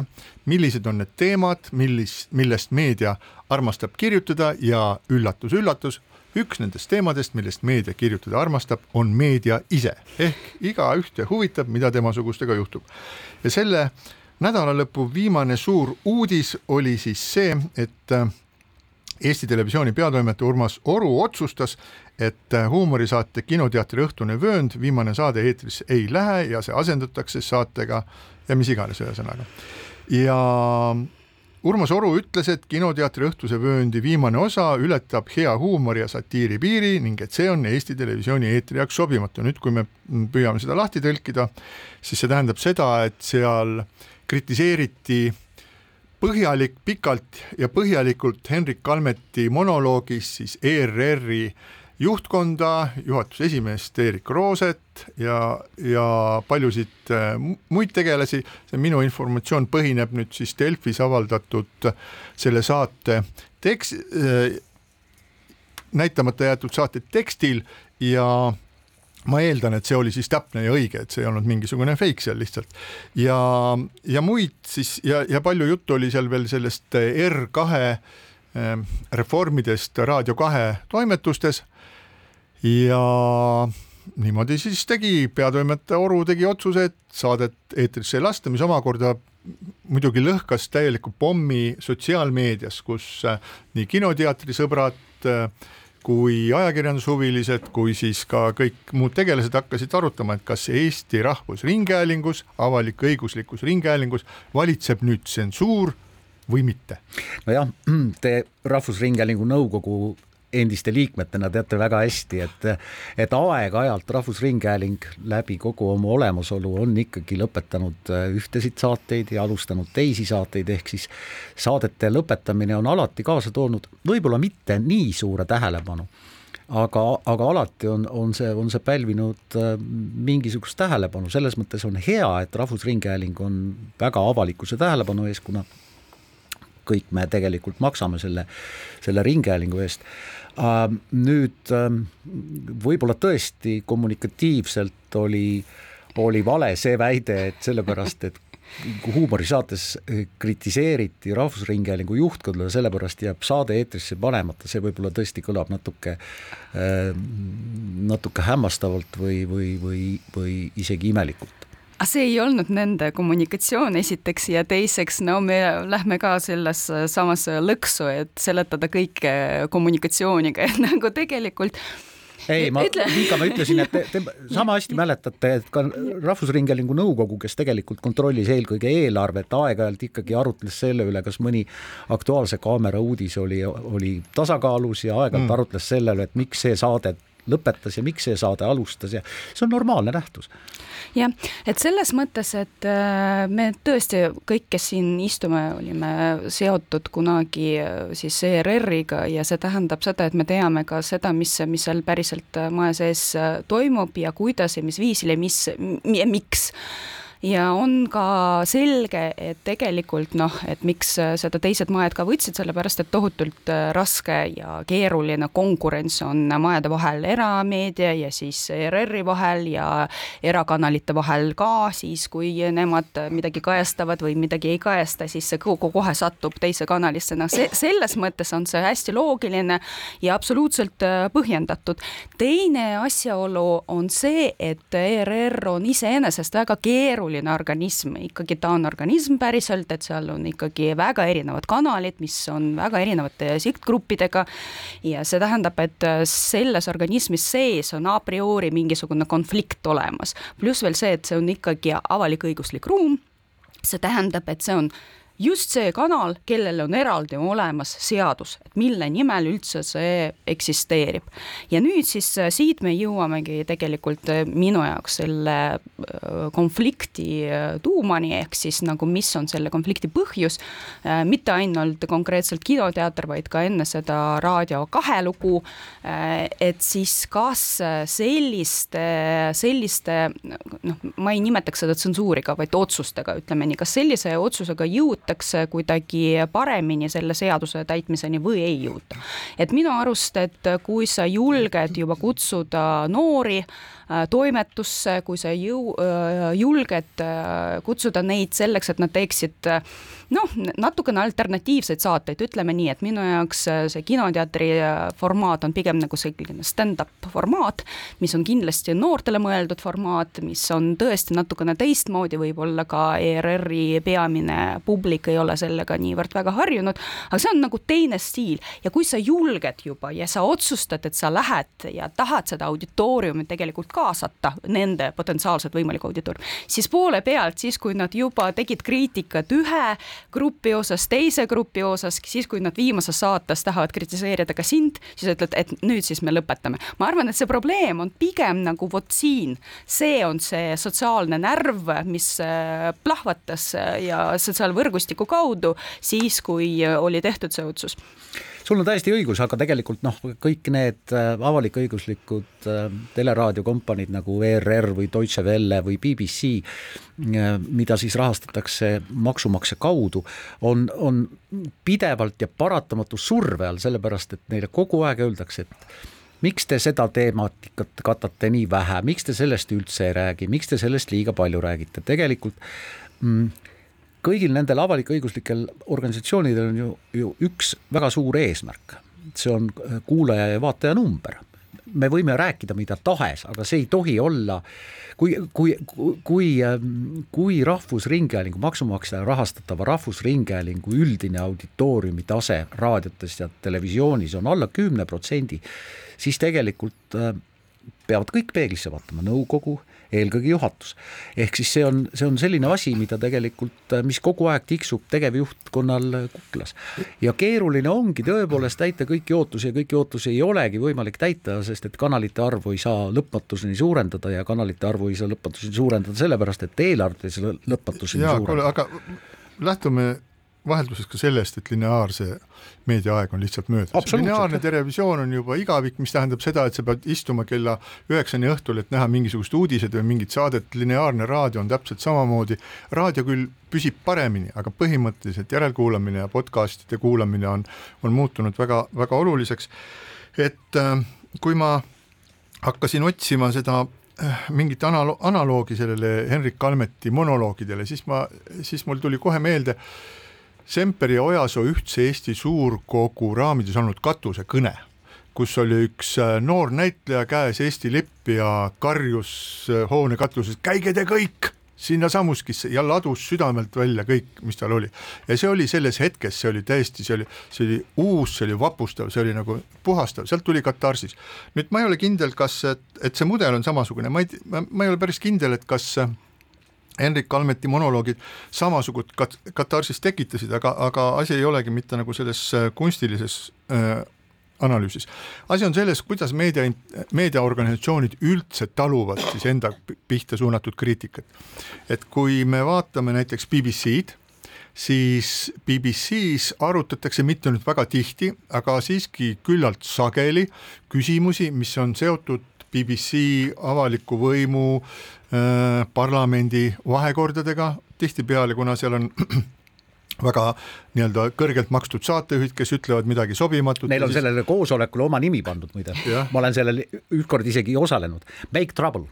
millised on need teemad, millis, millest meedia armastab kirjutada ja üllatus-üllatus, üks nendest teemadest, millest meedia kirjutada armastab, on meedia ise ehk igaühte huvitab, mida temasugustega juhtub. ja selle nädalalõpu viimane suur uudis oli siis see, et Eesti Televisiooni peatoimetaja Urmas Oru otsustas, et huumorisaate Kinoteatri õhtune vöönd, viimane saade eetrisse ei lähe ja see asendatakse saatega ja mis iganes, ühesõnaga. ja Urmas Oru ütles, et Kinoteatri õhtuse vööndi viimane osa ületab hea huumori ja satiiri piiri ning et see on Eesti Televisiooni eetri jaoks sobimatu. nüüd, kui me püüame seda lahti tõlkida, siis see tähendab seda, et seal kritiseeriti põhjalik, pikalt ja põhjalikult Hendrik Kalmeti monoloogis siis ERR-i juhtkonda, juhatuse esimeest Erik Rooset ja, ja paljusid äh, muid tegelasi, see minu informatsioon põhineb nüüd siis Delfis avaldatud selle saate tekst, äh, näitamata jäetud saate tekstil ja ma eeldan, et see oli siis täpne ja õige, et see ei olnud mingisugune fake seal lihtsalt. ja, ja muid siis ja, ja palju juttu oli seal veel sellest R2 ähm, reformidest Raadio kahe toimetustes. Ja niimoodi siis tegi peatoimetaja Oru tegi otsuse, et saadet eetrisse ei lasta, mis omakorda muidugi lõhkas täieliku pommi sotsiaalmeedias, kus äh, nii kinoteatri sõbrad äh, kui ajakirjandushuvilised, kui siis ka kõik muud tegelased hakkasid arutama, et kas Eesti Rahvusringhäälingus, avalik-õiguslikus ringhäälingus valitseb nüüd tsensuur või mitte? nojah, te Rahvusringhäälingu nõukogu endiste liikmetena teate väga hästi, et, et aeg-ajalt Rahvusringhääling läbi kogu oma olemasolu on ikkagi lõpetanud äh, ühtesid saateid ja alustanud teisi saateid, ehk siis saadete lõpetamine on alati kaasa toonud võib-olla mitte nii suure tähelepanu aga, aga alati on, on see, on see pälvinud äh, mingisugust tähelepanu, selles mõttes on hea, et Rahvusringhääling on väga avalikkuse tähelepanu ees, kuna kõik me tegelikult maksame selle, selle ringhäälingu eest nüüd ähm, võib-olla tõesti kommunikatiivselt oli, oli vale see väide, et sellepärast, et huumorisaates äh, kritiseeriti Rahvusringhäälingu juhtkonda, sellepärast jääb saade eetrisse panemata, see võib-olla tõesti kõlab natuke, ähm, natuke hämmastavalt või, või, või, või isegi imelikult aga see ei olnud nende kommunikatsioon esiteks ja teiseks, no me lähme ka selles samas lõksu, et seletada kõike kommunikatsiooniga, et nagu tegelikult ei, ma liiga ma ütlesin, et te, te sama hästi mäletate, et ka Rahvusringhäälingu nõukogu, kes tegelikult kontrollis eelkõige eelarvet, aeg-ajalt ikkagi arutles selle üle, kas mõni Aktuaalse Kaamera uudis oli, oli tasakaalus ja aeg-ajalt mm. arutles selle üle, et miks see saade lõpetas ja miks see saade alustas ja see on normaalne nähtus. Jah, et selles mõttes, et äh, me tõesti kõik, kes siin istume, olime seotud kunagi äh, siis ERR-iga ja see tähendab seda, et me teame ka seda, mis, mis seal päriselt äh, maja sees toimub ja kuidas ja mis viisil ja mis ja miks ja on ka selge, et tegelikult noh, et miks seda teised majad ka võtsid, sellepärast et tohutult äh, raske ja keeruline konkurents on majade vahel, erameedia ja siis ERR-i vahel ja erakanalite vahel ka, siis kui nemad midagi kajastavad või midagi ei kajasta, siis see kohe satub teise kanalisse, noh see, selles mõttes on see hästi loogiline ja absoluutselt äh, põhjendatud. teine asjaolu on see, et ERR on iseenesest väga keeruline keeruline organism, ikkagi ta on organism päriselt, et seal on ikkagi väga erinevad kanalid, mis on väga erinevate sihtgruppidega ja see tähendab, et selles organismis sees on a priori mingisugune konflikt olemas. pluss veel see, et see on ikkagi avalik-õiguslik ruum, see tähendab, et see on just see kanal, kellel on eraldi olemas seadus, et mille nimel üldse see eksisteerib. ja nüüd siis äh, siit me jõuamegi tegelikult äh, minu jaoks selle äh, konflikti tuumani, ehk siis nagu mis on selle konflikti põhjus, mitte ainult konkreetselt kinoteater, vaid ka enne seda Raadio kahe lugu, et siis kas selliste, selliste noh, ma ei nimetaks seda tsensuuriga, vaid otsustega, ütleme nii, kas sellise otsusega jõud jõutakse kuidagi paremini selle seaduse täitmiseni või ei jõuta. et minu arust, et kui sa julged juba kutsuda noori toimetusse, kui sa jõu-, äh, julged äh, kutsuda neid selleks, et nad teeksid noh, natukene alternatiivseid saateid, ütleme nii, et minu jaoks äh, see kinoteatri äh, formaat on pigem nagu selline stand-up formaat, mis on kindlasti noortele mõeldud formaat, mis on tõesti natukene teistmoodi, võib-olla ka ERR-i peamine publik ei ole sellega niivõrd väga harjunud, aga see on nagu teine stiil. Ja kui sa julged juba ja sa otsustad, et sa lähed ja tahad seda auditooriumi tegelikult kaasata, nende potentsiaalset võimalikku auditooriumi, siis poole pealt, siis kui nad juba tegid kriitikat ühe grupi osas, teise grupi osas, siis kui nad viimases saates tahavad kritiseerida ka sind, siis ütled, et nüüd siis me lõpetame. ma arvan, et see probleem on pigem nagu vot siin, see on see sotsiaalne närv, mis äh, plahvatas äh, ja sotsiaalvõrgustiku kaudu siis, kui äh, oli tehtud see otsus sul on täiesti õigus, aga tegelikult noh, kõik need äh, avalik-õiguslikud äh, teleraadiokompaniid nagu ERR või Deutsche Welle või BBC, äh, mida siis rahastatakse maksumaksja kaudu, on, on pidevalt ja paratamatu surve all, sellepärast et neile kogu aeg öeldakse, et miks te seda teematikat katate nii vähe, miks te sellest üldse ei räägi, miks te sellest liiga palju räägite, tegelikult mm, kõigil nendel avalik-õiguslikel organisatsioonidel on ju, ju üks väga suur eesmärk, see on äh, kuulaja ja vaataja number. me võime rääkida mida tahes, aga see ei tohi olla, kui, kui, kui, ähm, kui Rahvusringhäälingu, maksumaksja rahastatava Rahvusringhäälingu üldine auditooriumi tase raadiotes ja televisioonis on alla kümne protsendi, siis tegelikult äh, peavad kõik peeglisse vaatama, nõukogu eelkõige juhatus. ehk siis see on, see on selline asi, mida tegelikult, mis kogu aeg tiksub tegevjuhtkonnal kuklas. ja keeruline ongi tõepoolest täita kõiki ootusi ja kõiki ootusi ei olegi võimalik täita, sest et kanalite arvu ei saa lõpmatuseni suurendada ja kanalite arvu ei saa lõpmatuseni suurendada sellepärast, et eelarvet ei saa lõpmatuseni suurendada. aga lähtume vahelduses ka sellest, et lineaarse meediaaeg on lihtsalt möödas. lineaarne televisioon on juba igavik, mis tähendab seda, et sa pead istuma kella üheksani õhtul, et näha mingisugust uudised või mingit saadet, lineaarne raadio on täpselt samamoodi, raadio küll püsib paremini, aga põhimõtteliselt järelkuulamine ja podcast'ide kuulamine on, on muutunud väga, väga oluliseks, et äh, kui ma hakkasin otsima seda äh, mingit analo-, analoogi sellele Henrik Kalmeti monoloogidele, siis ma, siis mul tuli kohe meelde äh, Semperi ja Ojasoo Ühtse Eesti Suurkogu raamides olnud katusekõne, kus oli üks äh, noor näitleja käes Eesti lipp ja karjus äh, hoone katuses, käige te kõik sinna Sammuskisse ja ladus südamelt välja kõik, mis tal oli. ja see oli selles hetkes, see oli täiesti, see oli, see oli uus, see oli vapustav, see oli nagu puhastav, sealt tuli katarsis. nüüd ma ei ole kindel, kas, et, see mudel on samasugune, ma ei, ma ei ole päris kindel, et kas Henrik Kalmeti monoloogid samasugust kat-, katarsist tekitasid, aga, aga asi ei olegi mitte nagu selles äh, kunstilises äh, analüüsis. asi on selles, kuidas meedia, meediaorganisatsioonid üldse taluvad siis enda pihta suunatud kriitikat. et kui me vaatame näiteks BBC-d, siis BBC-s arutatakse mitte nüüd väga tihti, aga siiski küllalt sageli küsimusi, mis on seotud BBC avaliku võimu äh, parlamendi vahekordadega, tihtipeale, kuna seal on väga nii-öelda kõrgelt makstud saatejuhid, kes ütlevad midagi sobimatut. Neil on siis... sellele koosolekule oma nimi pandud muide, ma olen sellel ükskord isegi osalenud, Make Trouble.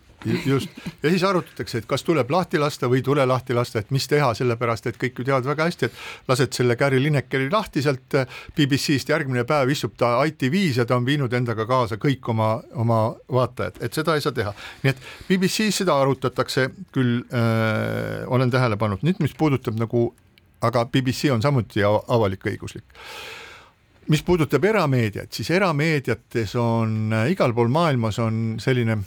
Just, ja siis arutatakse, et kas tuleb lahti lasta või ei tule lahti lasta, et mis teha, sellepärast et kõik ju teavad väga hästi, et lased selle Gary Linekeri lahti sealt äh, BBC-st, järgmine päev istub ta ITV-s ja ta on viinud endaga kaasa kõik oma, oma vaatajad, et seda ei saa teha. nii et BBC-s seda arutatakse küll äh,, olen tähele pannud, nüüd mis puudutab nagu aga BBC on samuti avalik-õiguslik. mis puudutab erameediat, siis erameediates on äh, igal pool maailmas on selline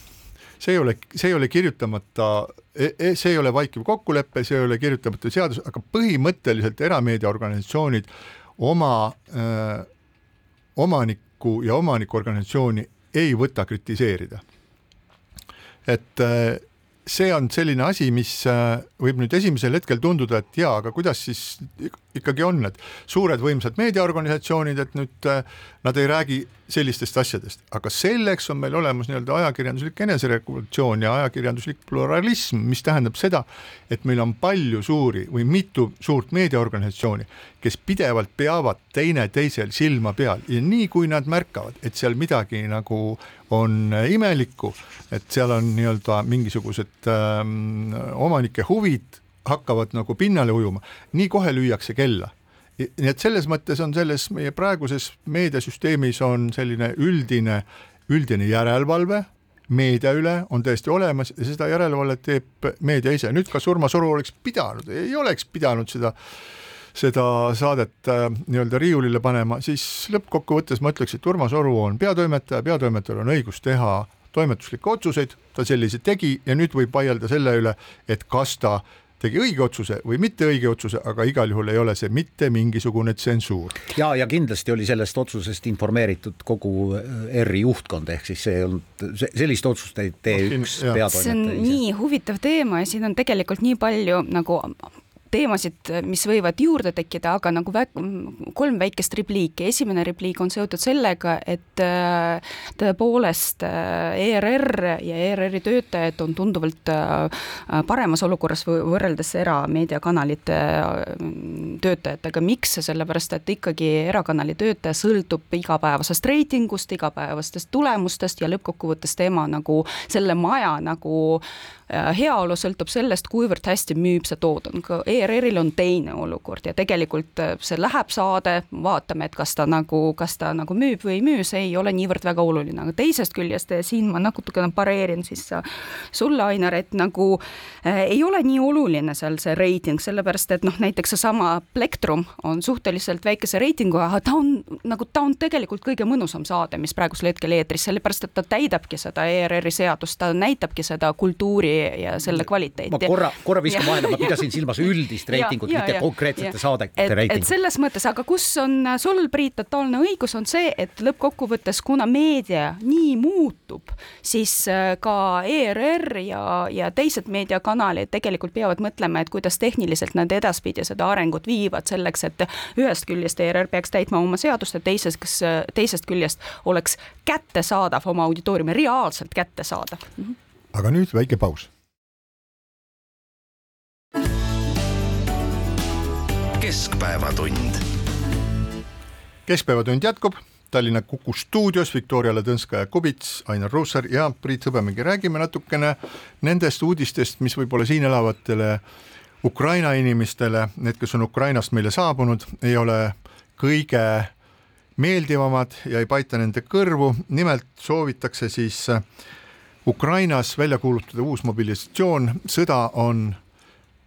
see ei ole, see ei ole kirjutamata, e, e, see ei ole vaikiv kokkulepe, see ei ole kirjutamata seadus, aga põhimõtteliselt erameediaorganisatsioonid oma öö, äh, omanikku ja omanikuorganisatsiooni ei võta kritiseerida. et öö, äh, see on selline asi, mis äh, võib nüüd esimesel hetkel tunduda, et jaa, aga kuidas siis ikkagi on, et suured võimsad meediaorganisatsioonid, et nüüd äh, nad ei räägi sellistest asjadest, aga selleks on meil olemas nii-öelda ajakirjanduslik eneseregulatsioon ja ajakirjanduslik pluralism, mis tähendab seda, et meil on palju suuri või mitu suurt meediaorganisatsiooni, kes pidevalt peavad teineteisel silma peal. Ja nii kui nad märkavad, et seal midagi nagu on imelikku, et seal on nii-öelda mingisugused ähm, omanike huvid hakkavad nagu pinnale ujuma, nii kohe lüüakse kella nii et selles mõttes on selles meie praeguses meediasüsteemis on selline üldine, üldine järelevalve meedia üle on täiesti olemas ja seda järelevalvet teeb meedia ise. nüüd, kas Urmas Oru oleks pidanud, ei oleks pidanud seda seda saadet äh, nii-öelda riiulile panema, siis lõppkokkuvõttes ma ütleks, et Urmas Oru on peatoimetaja, peatoimetajal on õigus teha toimetuslikke otsuseid, ta selliseid tegi ja nüüd võib vaielda selle üle, et kas ta tegi õige otsuse või mitte õige otsuse, aga igal juhul ei ole see mitte mingisugune tsensuur. ja, ja kindlasti oli sellest otsusest informeeritud kogu äh, ERR-i juhtkond, ehk siis see ei olnud, sellist otsust ei tee no, üks peatoimetaja. see on nii huvitav teema ja siin on tegelikult nii palju nagu teemasid, mis võivad juurde tekkida, aga nagu vä-, kolm väikest repliiki. esimene repliik on seotud sellega, et äh, tõepoolest äh, ERR ja ERR-i töötajad on tunduvalt äh, paremas olukorras võrreldes erameediakanalite töötajatega. miks? sellepärast, et ikkagi erakanali töötaja sõltub igapäevasest reitingust, igapäevastest tulemustest ja lõppkokkuvõttes tema nagu selle maja nagu heaolu sõltub sellest, kuivõrd hästi müüb see toodang ERR-il on teine olukord ja tegelikult äh, see läheb saade, vaatame, et kas ta nagu, kas ta nagu müüb või ei müü, see ei ole niivõrd väga oluline, aga teisest küljest siin ma natukene pareerin siis sulle, Ainar, et nagu äh, ei ole nii oluline seal see reiting, sellepärast et noh, näiteks seesama Plektrum on suhteliselt väikese reitinguga, aga ta on nagu, ta on tegelikult kõige mõnusam saade, mis praegusel hetkel eetris, sellepärast et ta täidabki seda ERR-i seadust, ta näitabki seda kultuuri ja selle kvaliteeti. ma korra, korra viskan vahele, ma pidasin silmas üld üldist reitingut, mitte konkreetsete saadete et, reitingut. et selles mõttes, aga kus on sul, Priit, totaalne õigus, on see, et lõppkokkuvõttes, kuna meedia nii muutub, siis äh, ka ERR ja, ja teised meediakanalid tegelikult peavad mõtlema, et kuidas tehniliselt nad edaspidi seda arengut viivad selleks, et ühest küljest ERR peaks täitma oma seadust ja teisest, kas teisest küljest oleks kättesaadav oma auditooriumi, reaalselt kättesaadav. Aga nüüd väike paus keskpäevatund. keskpäevatund jätkub Tallinna Kuku stuudios Viktoria Ladõnskaja-Kubits, Ainar Ruussaar ja Priit Hõbemägi. räägime natukene nendest uudistest, mis võib-olla siin elavatele Ukraina inimestele, need, kes on Ukrainast meile saabunud, ei ole kõige meeldivamad ja ei paita nende kõrvu. nimelt soovitakse siis Ukrainas välja kuulutada uus mobilisatsioon, sõda on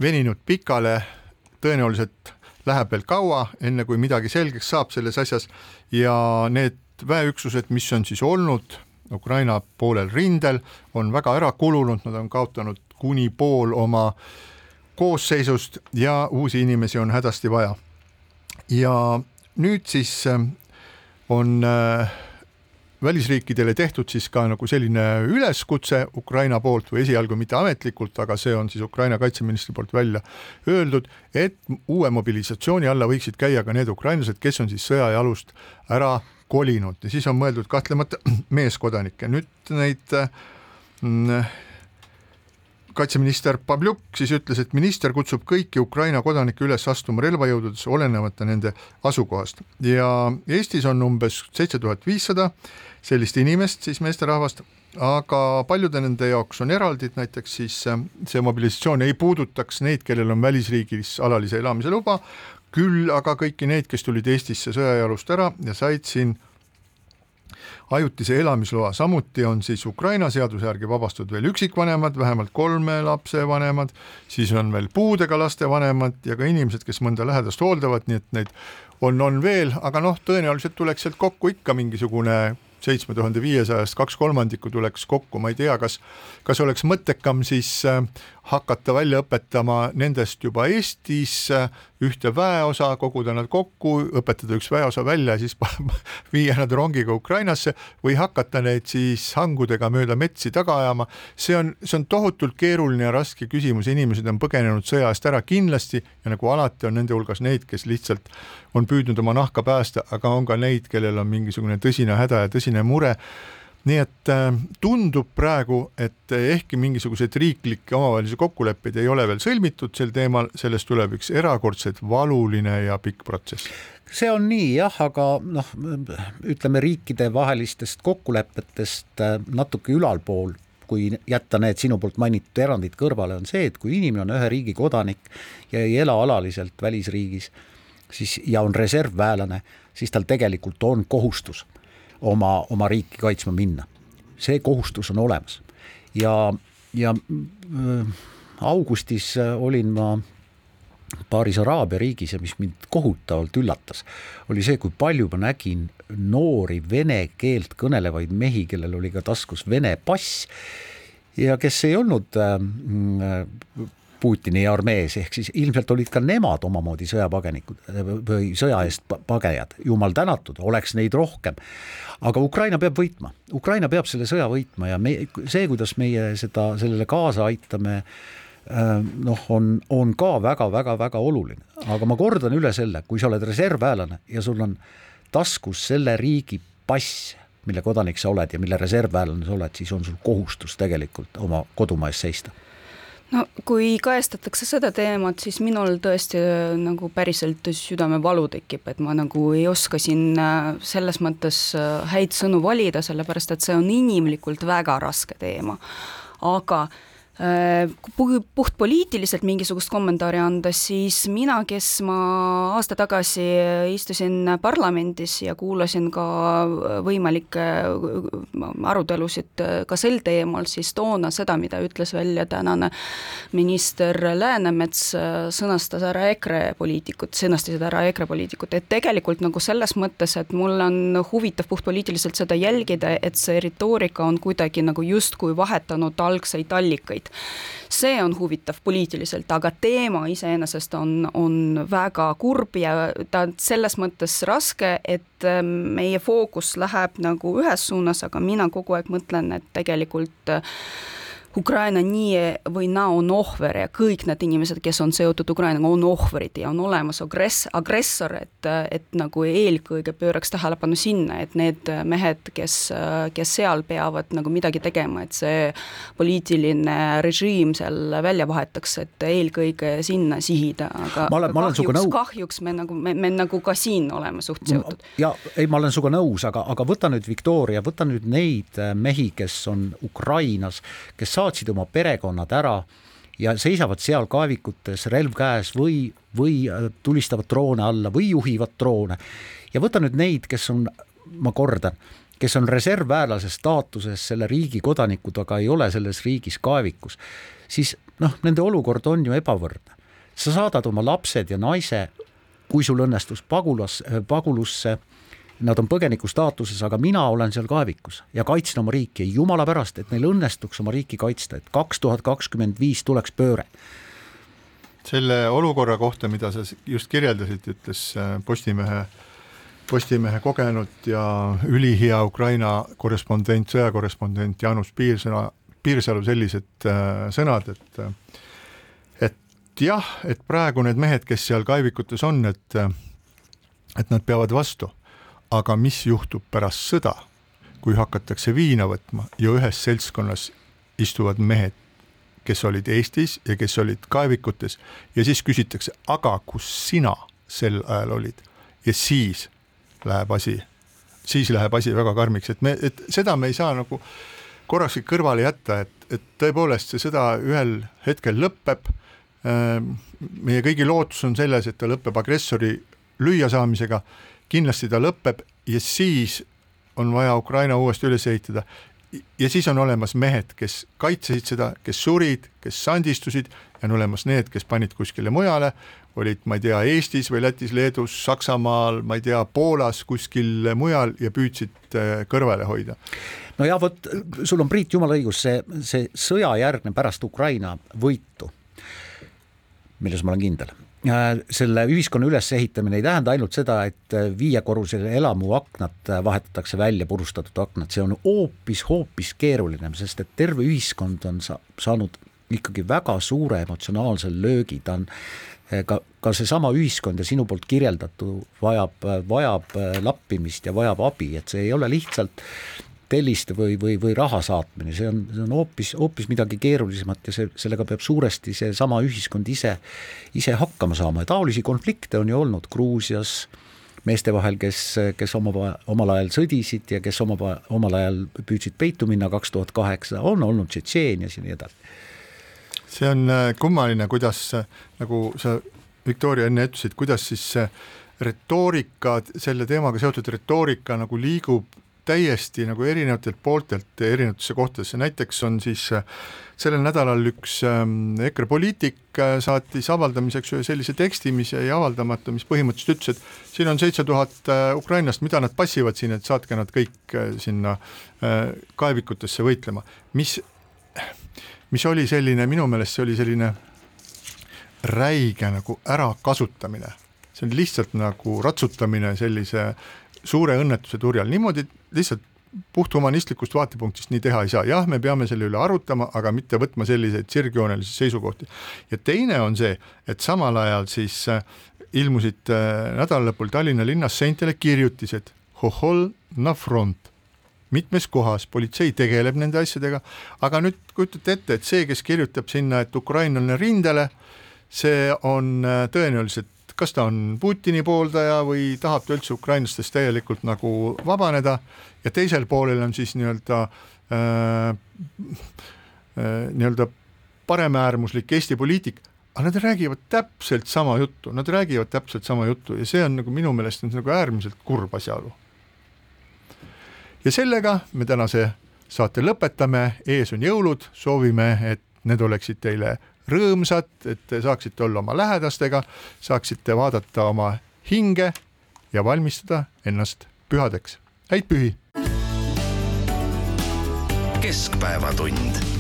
veninud pikale, tõenäoliselt läheb veel kaua, enne kui midagi selgeks saab selles asjas. Ja need väeüksused, mis on siis olnud Ukraina poolel rindel, on väga ära kulunud, nad on kaotanud kuni pool oma koosseisust ja uusi inimesi on hädasti vaja. ja nüüd siis äh, on äh, välisriikidele tehtud siis ka nagu selline üleskutse Ukraina poolt või esialgu mitte ametlikult, aga see on siis Ukraina kaitseministri poolt välja öeldud, et uue mobilisatsiooni alla võiksid käia ka need ukrainlased, kes on siis sõjajalust ära kolinud. Ja siis on mõeldud kahtlemata meeskodanikke, nüüd neid mm, kaitseminister Pavljuk siis ütles, et minister kutsub kõiki Ukraina kodanikke üles astuma relvajõududesse, olenemata nende asukohast. Ja Eestis on umbes seitse tuhat viissada sellist inimest, siis meesterahvast, aga paljude nende jaoks on eraldid, näiteks siis äh, see mobilisatsioon ei puudutaks neid, kellel on välisriigis alalise elamise luba, küll aga kõiki neid, kes tulid Eestisse sõjajalust ära ja said siin ajutise elamisloa, samuti on siis Ukraina seaduse järgi vabastatud veel üksikvanemad, vähemalt kolme lapse vanemad, siis on veel puudega laste vanemad ja ka inimesed, kes mõnda lähedast hooldavad, nii et neid on, on veel, aga noh, tõenäoliselt tuleks sealt kokku ikka mingisugune seitsme tuhande viiesajast kaks kolmandikku tuleks kokku, ma ei tea, kas, kas oleks mõttekam siis äh, hakata välja õpetama nendest juba Eestis ühte väeosa, koguda nad kokku, õpetada üks väeosa välja ja siis viia nad rongiga Ukrainasse või hakata neid siis hangudega mööda metsi taga ajama. see on, see on tohutult keeruline ja raske küsimus, inimesed on põgenenud sõja eest ära kindlasti ja nagu alati on nende hulgas neid, kes lihtsalt on püüdnud oma nahka päästa, aga on ka neid, kellel on mingisugune tõsine häda ja tõsine mure nii et äh, tundub praegu, et ehkki mingisuguseid riiklikke omavahelisi kokkuleppeid ei ole veel sõlmitud sel teemal, sellest tuleb üks erakordselt valuline ja pikk protsess. See on nii jah, aga noh, ütleme riikidevahelistest kokkulepetest äh, natuke ülalpool, kui jätta need sinu poolt mainitud erandid kõrvale, on see, et kui inimene on ühe riigi kodanik ja ei ela alaliselt välisriigis, siis ja on reservväelane, siis tal tegelikult on kohustus oma, oma riiki kaitsma minna. see kohustus on olemas ja, ja äh, augustis äh, olin ma paaris Araabia riigis ja mis mind kohutavalt üllatas, oli see, kui palju ma nägin noori vene keelt kõnelevaid mehi, kellel oli ka taskus Vene pass ja kes ei olnud äh, Putini armees, ehk siis ilmselt olid ka nemad omamoodi sõjapagenikud või sõja eest pagejad, jumal tänatud, oleks neid rohkem. aga Ukraina peab võitma, Ukraina peab selle sõja võitma ja me, see, kuidas meie seda, sellele kaasa aitame, äh, noh, on, on ka väga-väga-väga oluline, aga ma kordan üle selle, kui sa oled reservväelane ja sul on taskus selle riigi pass, mille kodanik sa oled ja mille reservväelane sa oled, siis on sul kohustus tegelikult oma kodumaa eest seista no kui kajastatakse seda teemat, siis minul tõesti äh, nagu päriselt südamevalu tekib, et ma nagu ei oska siin äh, selles mõttes äh, häid sõnu valida, sellepärast et see on inimlikult väga raske teema. aga äh, Äh, puhtpoliitiliselt mingisugust kommentaari anda, siis mina, kes ma aasta tagasi istusin parlamendis ja kuulasin ka võimalikke arutelusid ka sel teemal, siis toona seda, mida ütles välja tänane minister Läänemets, sõnastas ära EKRE poliitikud, sõnastasid ära EKRE poliitikud, et tegelikult nagu selles mõttes, et mul on huvitav puhtpoliitiliselt seda jälgida, et see retoorika on kuidagi nagu justkui vahetanud algseid allikaid see on huvitav poliitiliselt, aga teema iseenesest on, on väga kurb ja ta on selles mõttes raske, et ähm, meie fookus läheb nagu ühes suunas, aga mina kogu aeg mõtlen, et tegelikult äh, Ukraina nii või naa on ohver ja kõik need inimesed, kes on seotud Ukrainaga, on ohvrid ja on olemas agress-, agressor, et, et nagu eelkõige pööraks tähelepanu sinna, et need mehed, kes, kes seal peavad nagu midagi tegema, et see poliitiline režiim seal välja vahetaks, et eelkõige sinna sihida, aga ma olen, ma olen kahjuks, kahjuks me nagu, me, me nagu ka siin oleme suht seotud. ja ei, ma olen sinuga nõus, aga, aga võta nüüd Viktoria, võta nüüd neid mehi, kes on Ukrainas, kes saatsid oma perekonnad ära ja seisavad seal kaevikutes, relv käes või, või äh, tulistavad droone alla või juhivad droone. ja võta nüüd neid, kes on, ma kordan, kes on reservväelase staatuses selle riigi kodanikud, aga ei ole selles riigis kaevikus, siis noh, nende olukord on ju ebavõrdne. sa saadad oma lapsed ja naise, kui sul õnnestus pagulas, pagulusse Nad on põgeniku staatuses, aga mina olen seal kaevikus ja kaitsen oma riiki ja jumala pärast, et neil õnnestuks oma riiki kaitsta, et kaks tuhat kakskümmend viis tuleks pööre. selle olukorra kohta, mida sa just kirjeldasid, ütles äh, Postimehe, Postimehe kogenud ja ülihea Ukraina korrespondent, sõjakorrespondent Jaanus Piirsõna, Piirsalu sellised äh, sõnad, et äh, et jah, et praegu need mehed, kes seal kaevikutes on, et et nad peavad vastu aga mis juhtub pärast sõda, kui hakatakse viina võtma ja ühes seltskonnas istuvad mehed kes olid Eestis ja kes olid kaevikutes? Ja siis küsitakse, aga kus sina sel ajal olid? Ja siis läheb asi, siis läheb asi väga karmiks, et me, et seda me ei saa nagu korrakski kõrvale jätta, et, et tõepoolest see sõda ühel hetkel lõpeb. meie kõigi lootus on selles, et ta lõpeb agressori lüüasaamisega, kindlasti ta lõpeb ja siis on vaja Ukraina uuesti üles ehitada ja siis on olemas mehed, kes kaitsesid seda, kes surid, kes sandistusid ja on olemas need, kes panid kuskile mujale, olid, ma ei tea, Eestis või Lätis, Leedus, Saksamaal, ma ei tea, Poolas, kuskil mujal ja püüdsid äh, kõrvale hoida. no ja vot, sul on Priit jumala õigus, see, see sõjajärgne pärast Ukraina võitu, milles ma olen kindel selle ühiskonna ülesehitamine ei tähenda ainult seda, et äh, viiekorrusele elamu aknad äh, vahetatakse välja, purustatud aknad, see on hoopis, hoopis keeruline, sest et terve ühiskond on sa-, saanud ikkagi väga suure emotsionaalse löögi, ta on ka, ka seesama ühiskond ja sinu poolt kirjeldatu vajab, vajab lappimist ja vajab abi, et see ei ole lihtsalt telliste või, või, või raha saatmine, see on, see on hoopis, hoopis midagi keerulisemat ja see, sellega peab suuresti seesama ühiskond ise, ise hakkama saama ja taolisi konflikte on ju olnud Gruusias, meeste vahel, kes, kes oma, omal ajal sõdisid ja kes oma, omal ajal püüdsid peitu minna kaks tuhat kaheksa, on olnud Tšetšeenias ja nii edasi. see on äh, kummaline, kuidas äh, nagu sa, Viktoria, enne ütlesid, kuidas siis retoorika, selle teemaga seotud retoorika nagu liigub täiesti nagu erinevatelt pooltelt erinevatesse kohtadesse, näiteks on siis äh, sellel nädalal üks ähm, EKRE poliitik äh, saatis avaldamiseks ühe sellise teksti, mis jäi avaldamata, mis põhimõtteliselt ütles, et siin on seitse tuhat äh, ukrainlast, mida nad passivad siin, et saatke nad kõik sinna kaevikutesse võitlema, mis, mis oli selline, minu meelest see oli selline räige nagu ärakasutamine, see on lihtsalt nagu ratsutamine sellise suure õnnetuse turjal, niimoodi lihtsalt puhthumanistlikust vaatepunktist nii teha ei saa, jah, me peame selle üle arutama, aga mitte võtma selliseid sirgjoonelisi seisukohti. ja teine on see, et samal ajal siis äh, ilmusid äh, nädala lõpul Tallinna linnas seintele kirjutised, hohol na front, mitmes kohas politsei tegeleb nende asjadega, aga nüüd kujutate ette, et see, kes kirjutab sinna, et ukrainlane rindele, see on äh, tõenäoliselt kas ta on Putini pooldaja või tahab ta üldse ukrainlastest täielikult nagu vabaneda. Ja teisel poolel on siis nii-öelda äh, äh, nii-öelda paremäärmuslik Eesti poliitik, aga nad räägivad täpselt sama juttu, nad räägivad täpselt sama juttu ja see on nagu minu meelest on nagu äärmiselt kurb asjaolu. ja sellega me tänase saate lõpetame, ees on jõulud, soovime, et need oleksid teile rõõmsad, et te saaksite olla oma lähedastega, saaksite vaadata oma hinge ja valmistada ennast pühadeks. häid pühi! keskpäevatund